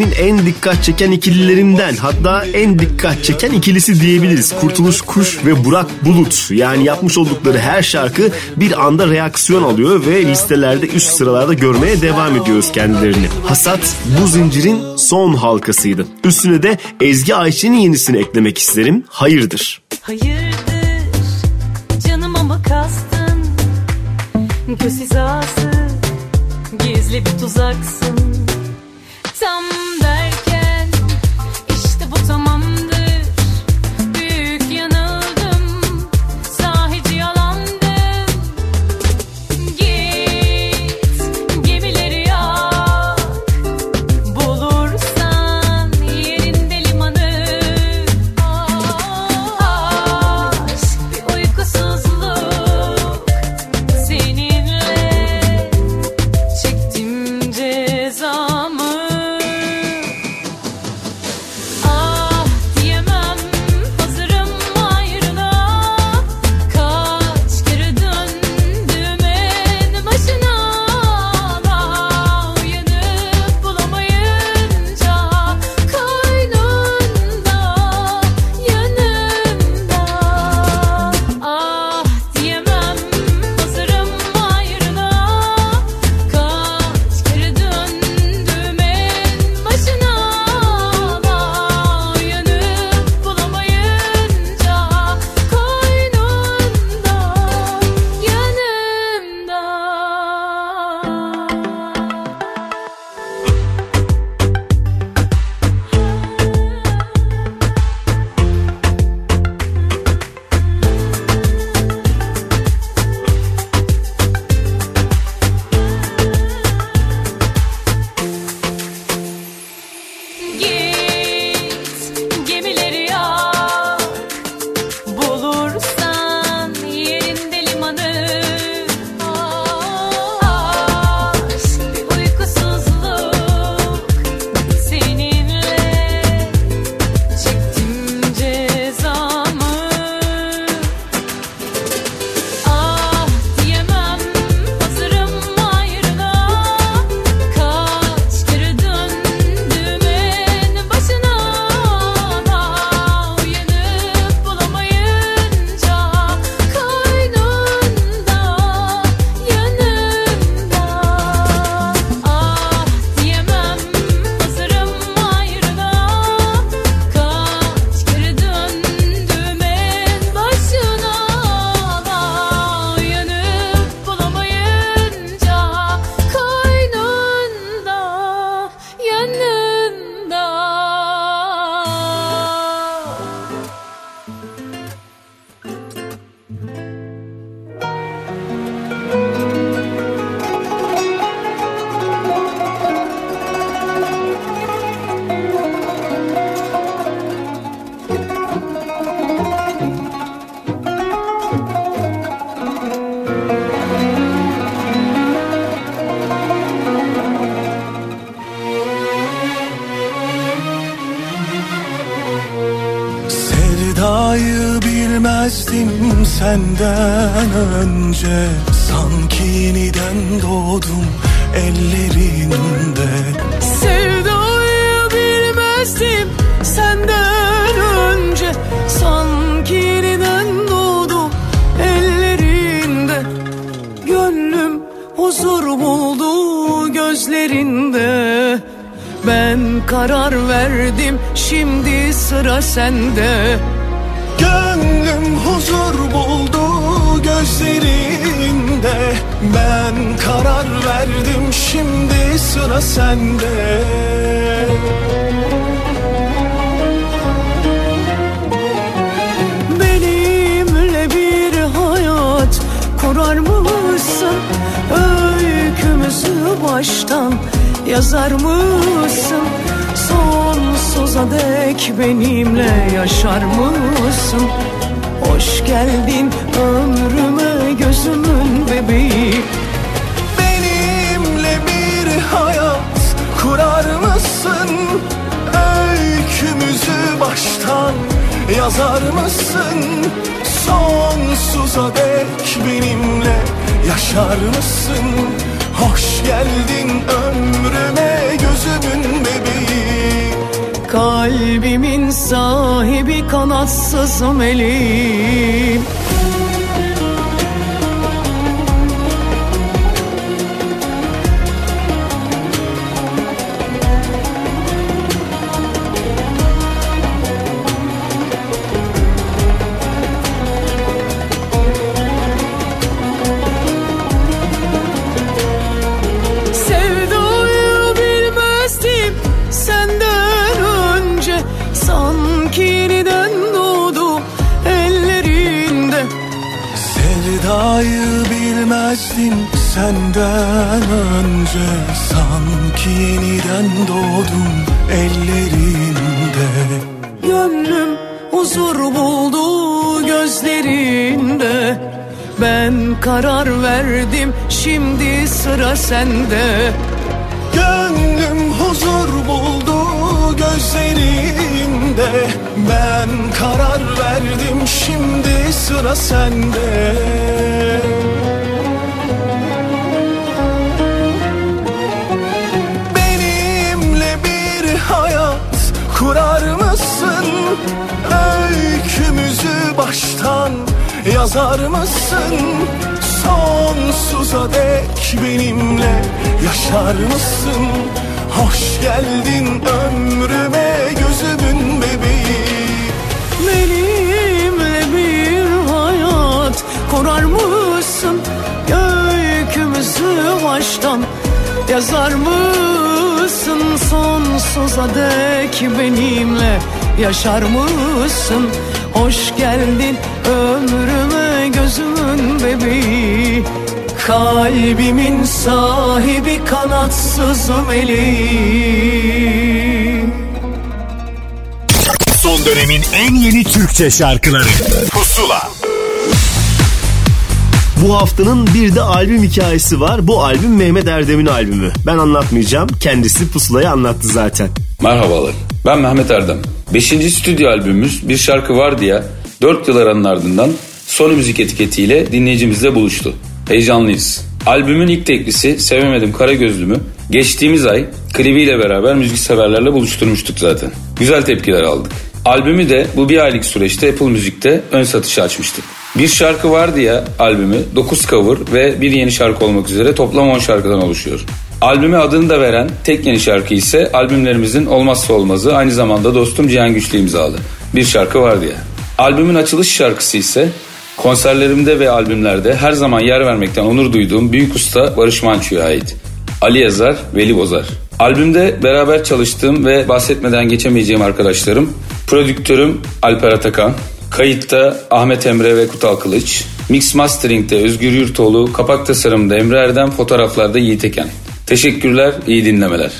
dönemin en dikkat çeken ikililerinden hatta en dikkat çeken ikilisi diyebiliriz. Kurtuluş Kuş ve Burak Bulut yani yapmış oldukları her şarkı bir anda reaksiyon alıyor ve listelerde üst sıralarda görmeye devam ediyoruz kendilerini. Hasat bu zincirin son halkasıydı. Üstüne de Ezgi Ayşe'nin yenisini eklemek isterim. Hayırdır. Hayırdır canıma mı kastın? Göz hizası gizli bir tuzaksın yaşar mısın? Hoş geldin ömrüme gözümün bebeği Kalbimin sahibi kanatsız meleğim bilmezdim senden önce Sanki yeniden doğdum ellerinde Gönlüm huzur buldu gözlerinde. Ben karar verdim şimdi sıra sende. Gönlüm huzur buldu gözlerinde. Ben karar verdim şimdi sıra sende kurar mısın? Öykümüzü baştan yazar mısın? Sonsuza dek benimle yaşar mısın? Hoş geldin ömrüme gözümün bebeği Benimle bir hayat kurar mısın? Öykümüzü baştan yazar mısın? Sonsuza dek benimle yaşar mısın? Hoş geldin ömrüme gözümün bebeği Kalbimin sahibi kanatsız meleği Son dönemin en yeni Türkçe şarkıları Pusula Bu haftanın bir de albüm hikayesi var. Bu albüm Mehmet Erdem'in albümü. Ben anlatmayacağım. Kendisi pusulayı anlattı zaten. Merhabalar. Ben Mehmet Erdem. Beşinci stüdyo albümümüz Bir Şarkı Var diye 4 yıl aranın ardından Sony Müzik etiketiyle dinleyicimizle buluştu. Heyecanlıyız. Albümün ilk teklisi Sevemedim Kara Gözlümü geçtiğimiz ay klibiyle beraber müzik severlerle buluşturmuştuk zaten. Güzel tepkiler aldık. Albümü de bu bir aylık süreçte Apple Müzik'te ön satışa açmıştık. Bir şarkı var diye albümü 9 cover ve bir yeni şarkı olmak üzere toplam 10 şarkıdan oluşuyor. Albüme adını da veren tek yeni şarkı ise albümlerimizin olmazsa olmazı aynı zamanda dostum Cihan Güçlü imzalı. Bir şarkı var diye. Albümün açılış şarkısı ise konserlerimde ve albümlerde her zaman yer vermekten onur duyduğum büyük usta Barış Manço'ya ait. Ali Yazar, Veli Bozar. Albümde beraber çalıştığım ve bahsetmeden geçemeyeceğim arkadaşlarım, prodüktörüm Alper Atakan, Kayıtta Ahmet Emre ve Kutal Kılıç. Mix Mastering'de Özgür Yurtoğlu, kapak tasarımda Emre Erdem, fotoğraflarda Yiğit Eken. Teşekkürler, iyi dinlemeler.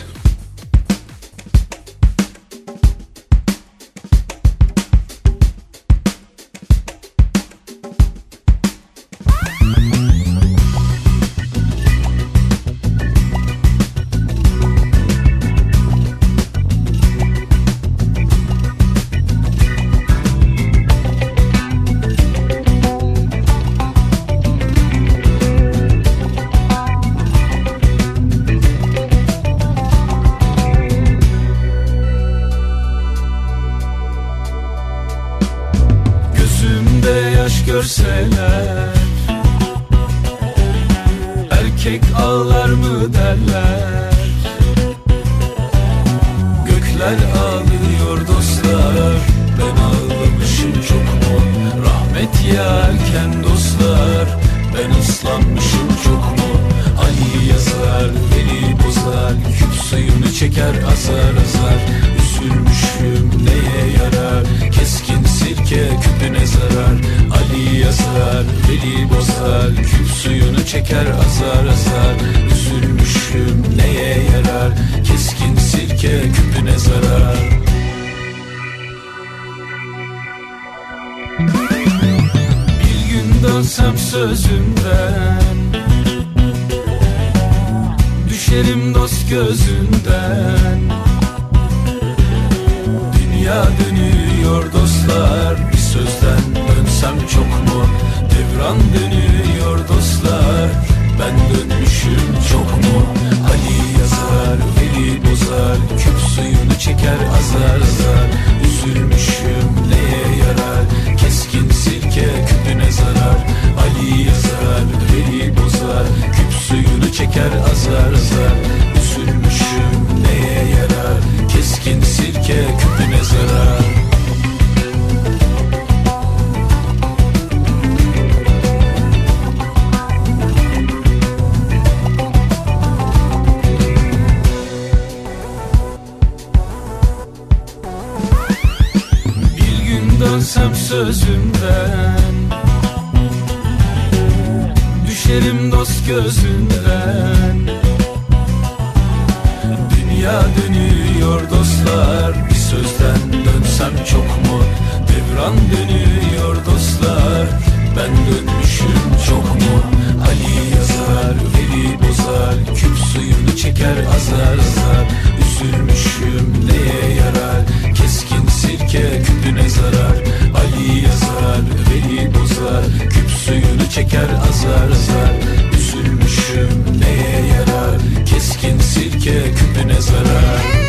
Dönüyor dostlar. Bir sözden dönsem çok mu? Devran dönüyor dostlar. Ben dönmüşüm çok mu? Ali yazar, Veli bozar. Küp suyunu çeker azar azar. Üzülmüşüm neye yarar? Keskin sirke küpüne zarar. Ali yazar, Veli bozar. Küp suyunu çeker azar azar. Üzülmüşüm neye yarar? Keskin sirke küpüne zarar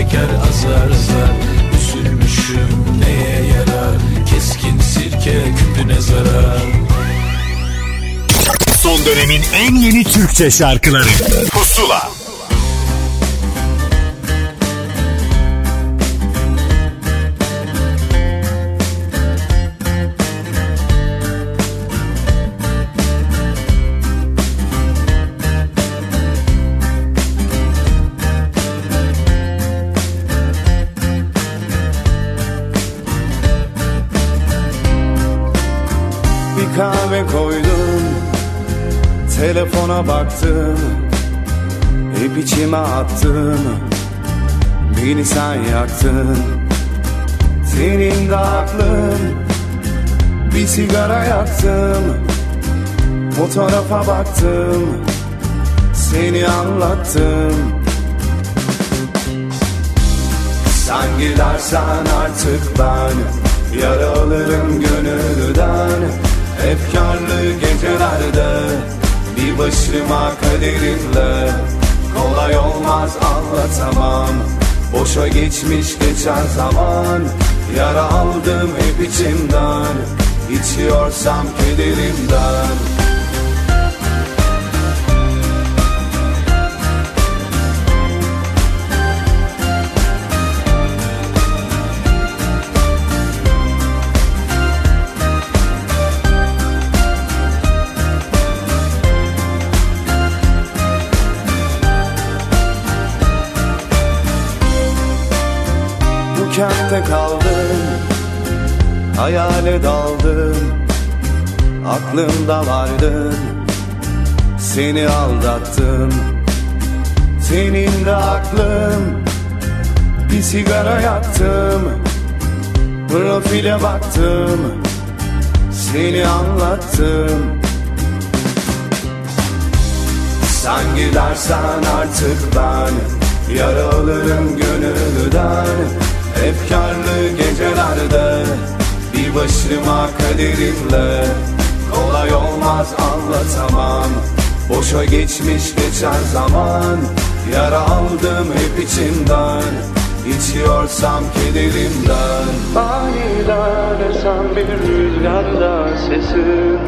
çeker azar azar. Üzülmüşüm neye yarar? Keskin sirke küpüne zarar. Son dönemin en yeni Türkçe şarkıları Baktım Hep içime attım Beni sen yaktın. Senin de aklın Bir sigara yaktım. Fotoğrafa baktım Seni anlattım. Sen gidersen artık ben Yaralırım gönülden. Efkarlı gecelerde Bir başıma kaderimle Kolay olmaz anlatamam. Boşa geçmiş geçen zaman Yara aldım hep içimden. İçiyorsam kederimden Kentte kaldım Hayale daldım Aklımda vardın Seni aldattım. Senin de aklım Bir sigara yaktım Profile baktım Seni anlattım. Sen gidersen artık ben Yaralırım gönülden Efkarlı gecelerde Bir başıma kaderimle. Kolay olmaz anlatamam Boşa geçmiş geçen zaman. Yara aldım hep içimden İçiyorsam kederimden. Aniden esen bir rüzgarda sesin.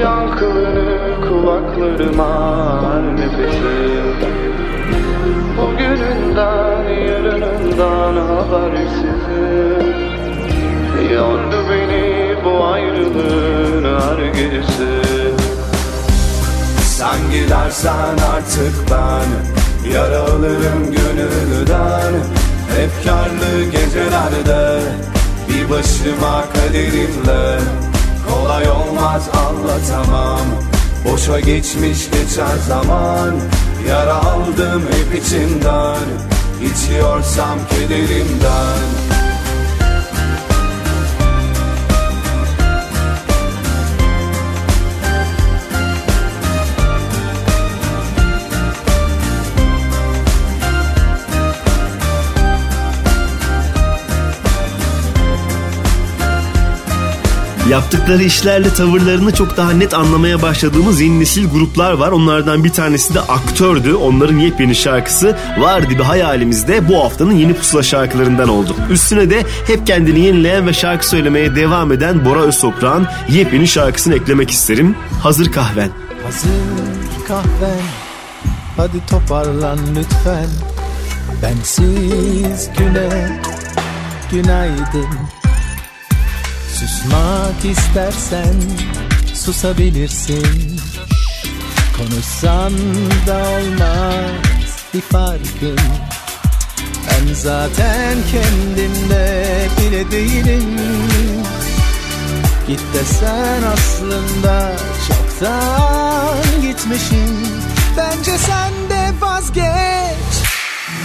Yankılanır kulaklarıma her nefesin Bugününden yarınından habersizim Yordu beni bu ayrılığın her gecesi. Sen gidersen artık ben Yaralırım gönülden. Efkarlı gecelerde Bir başıma kaderimle. Kolay olmaz anlatamam. Boşa geçmiş geçen zaman Yara aldım hep içimden. İçiyorsam kederimden Yaptıkları işlerle tavırlarını çok daha net anlamaya başladığımız yeni nesil gruplar var. Onlardan bir tanesi de aktördü. Onların yepyeni şarkısı Var Dibi Hayalimizde bu haftanın yeni pusula şarkılarından oldu. Üstüne de hep kendini yenileyen ve şarkı söylemeye devam eden Bora Öztoprak'ın yepyeni şarkısını eklemek isterim. Hazır kahven. Hazır kahven Hadi toparlan lütfen Bensiz güne Günaydın Susmak istersen Susabilirsin. Konuşsan da olmaz Bir farkın. Ben zaten kendimde bile değilim. Git desen aslında çoktan gitmişim. Bence sen de vazgeç.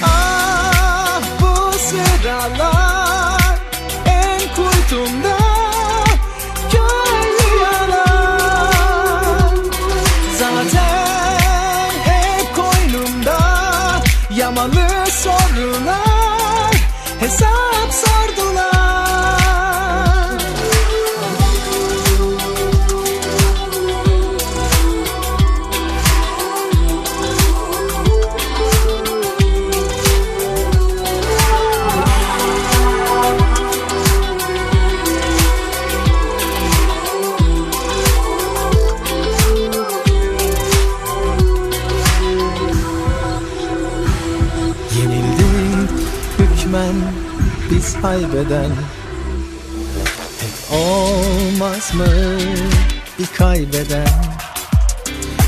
Ah bu sıralar en kuytumda sorular Hesap haybeden Hep olmaz mı bir kaybeden?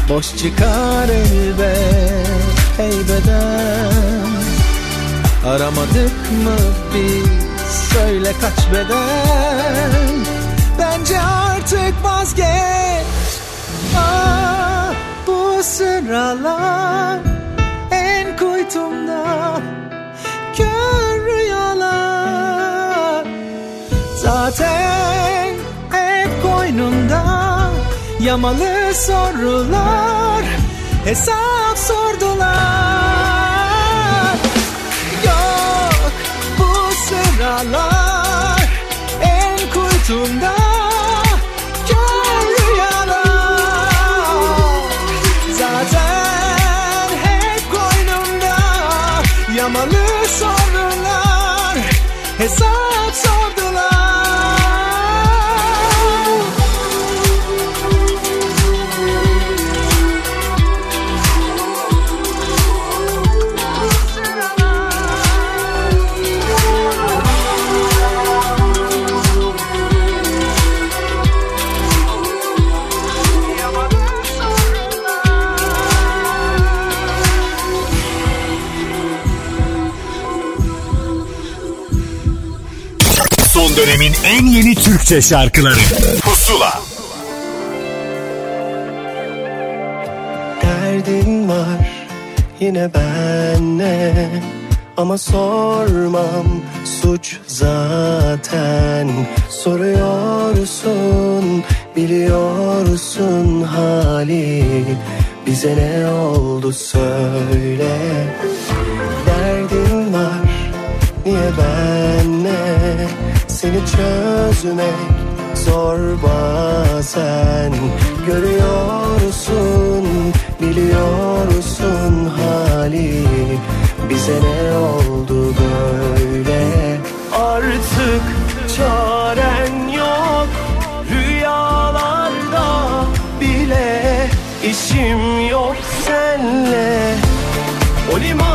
Boş çıkar elbet heybeden Aramadık mı biz? Söyle kaç beden? Bence artık vazgeç. Ah bu sıralar en kuytumda yamalı sorular Hesap sordular. Yok bu sıralar en kuytumda kör Zaten hep koynumda yamalı hesap en yeni Türkçe şarkıları. Pusula. Derdin var yine benle. Ama sormam suç zaten. Soruyorsun biliyorsun hali. Bize ne oldu söyle. Derdin var niye benle Seni çözmek zor bazen. Görüyorsun biliyorsun hali. Bize ne oldu böyle? Artık çaren yok. Rüyalarda bile işim yok senle. O limanlardan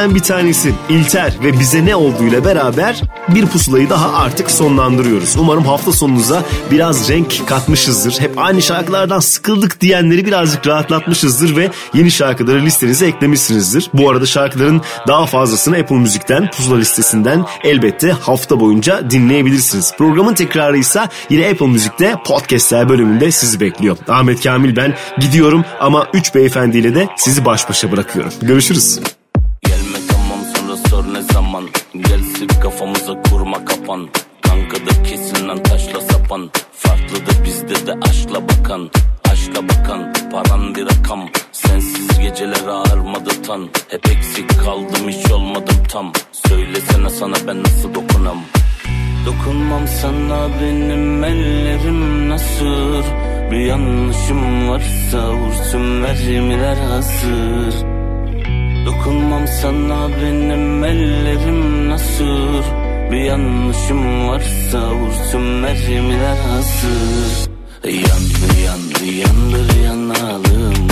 yenilerinden bir tanesi İlter ve bize ne olduğuyla beraber bir pusulayı daha artık sonlandırıyoruz. Umarım hafta sonunuza biraz renk katmışızdır. Hep aynı şarkılardan sıkıldık diyenleri birazcık rahatlatmışızdır ve yeni şarkıları listenize eklemişsinizdir. Bu arada şarkıların daha fazlasını Apple Müzik'ten, pusula listesinden elbette hafta boyunca dinleyebilirsiniz. Programın tekrarı ise yine Apple Müzik'te podcastler bölümünde sizi bekliyor. Ahmet Kamil ben gidiyorum ama 3 beyefendiyle de sizi baş başa bırakıyorum. Görüşürüz. Gelme tamam sonra sor ne zaman. Gel sık kafamıza kurma kapan. Kankadır kesin lan taşla sapan. Farklıdır bizde de aşkla bakan. Aşka bakan paran bir rakam. Sensiz geceler ağırmadı tan. Hep eksik kaldım hiç olmadım tam. Söylesene sana ben nasıl dokunam? Dokunmam sana benim ellerim nasıl Bir yanlışım varsa vursun mermiler hazır Dokunmam sana benim ellerim nasıl Bir yanlışım varsa vursun mermiler hazır. Yandı yandı yandır yanalım.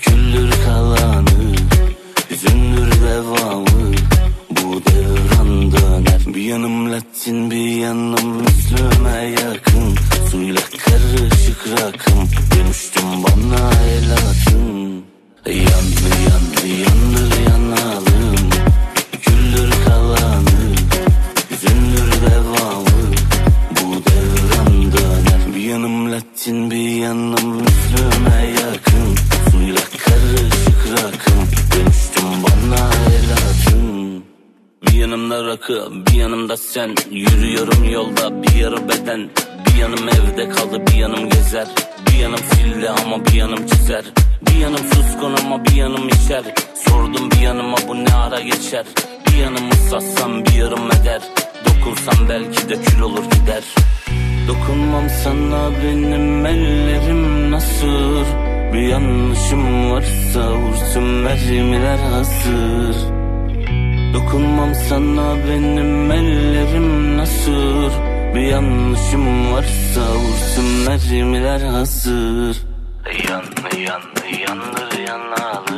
Küldür kalanı Hüzündür devamı. Bu devran döner. Bir yanım Latin bir yanım Müslüme yakın. Suyla karışık rakım. Dönüştüm bana el atın Yandı yandı yandır yanalım Küldür kalanı Hüzündür devamı. Bu devran Bir yanım Latin bir yanım Müslüme yakın. Suyla karışık rakım. Dönüştüm bana el atın Bir yanımda rakı bir yanımda sen. Yürüyorum yolda bir yarı beden Bir yanım evde kaldı bir yanım gezer. Bir yanım filli ama bir yanım çizer. Bir yanım suskun ama bir yanım içer. Sordum bir yanıma bu ne ara geçer? Bir yanımı satsam bir yarım eder. Dokunsam belki de kül olur gider. Dokunmam sana benim ellerim nasır? Bir yanlışım varsa vursun mermiler hazır. Dokunmam sana benim ellerim nasır Bir yanlışım varsa vursun mermiler hazır. Yandı yandı yandır yanalım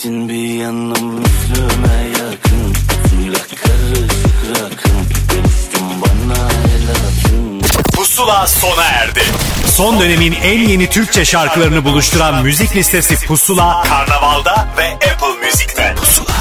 Latin bir yanım Müslüme yakın Suyla karışık rakım Dönüştüm bana el atın Pusula sona erdi. Son dönemin en yeni Türkçe şarkılarını buluşturan müzik listesi Pusula, Karnaval'da ve Apple Müzik'te. Pusula.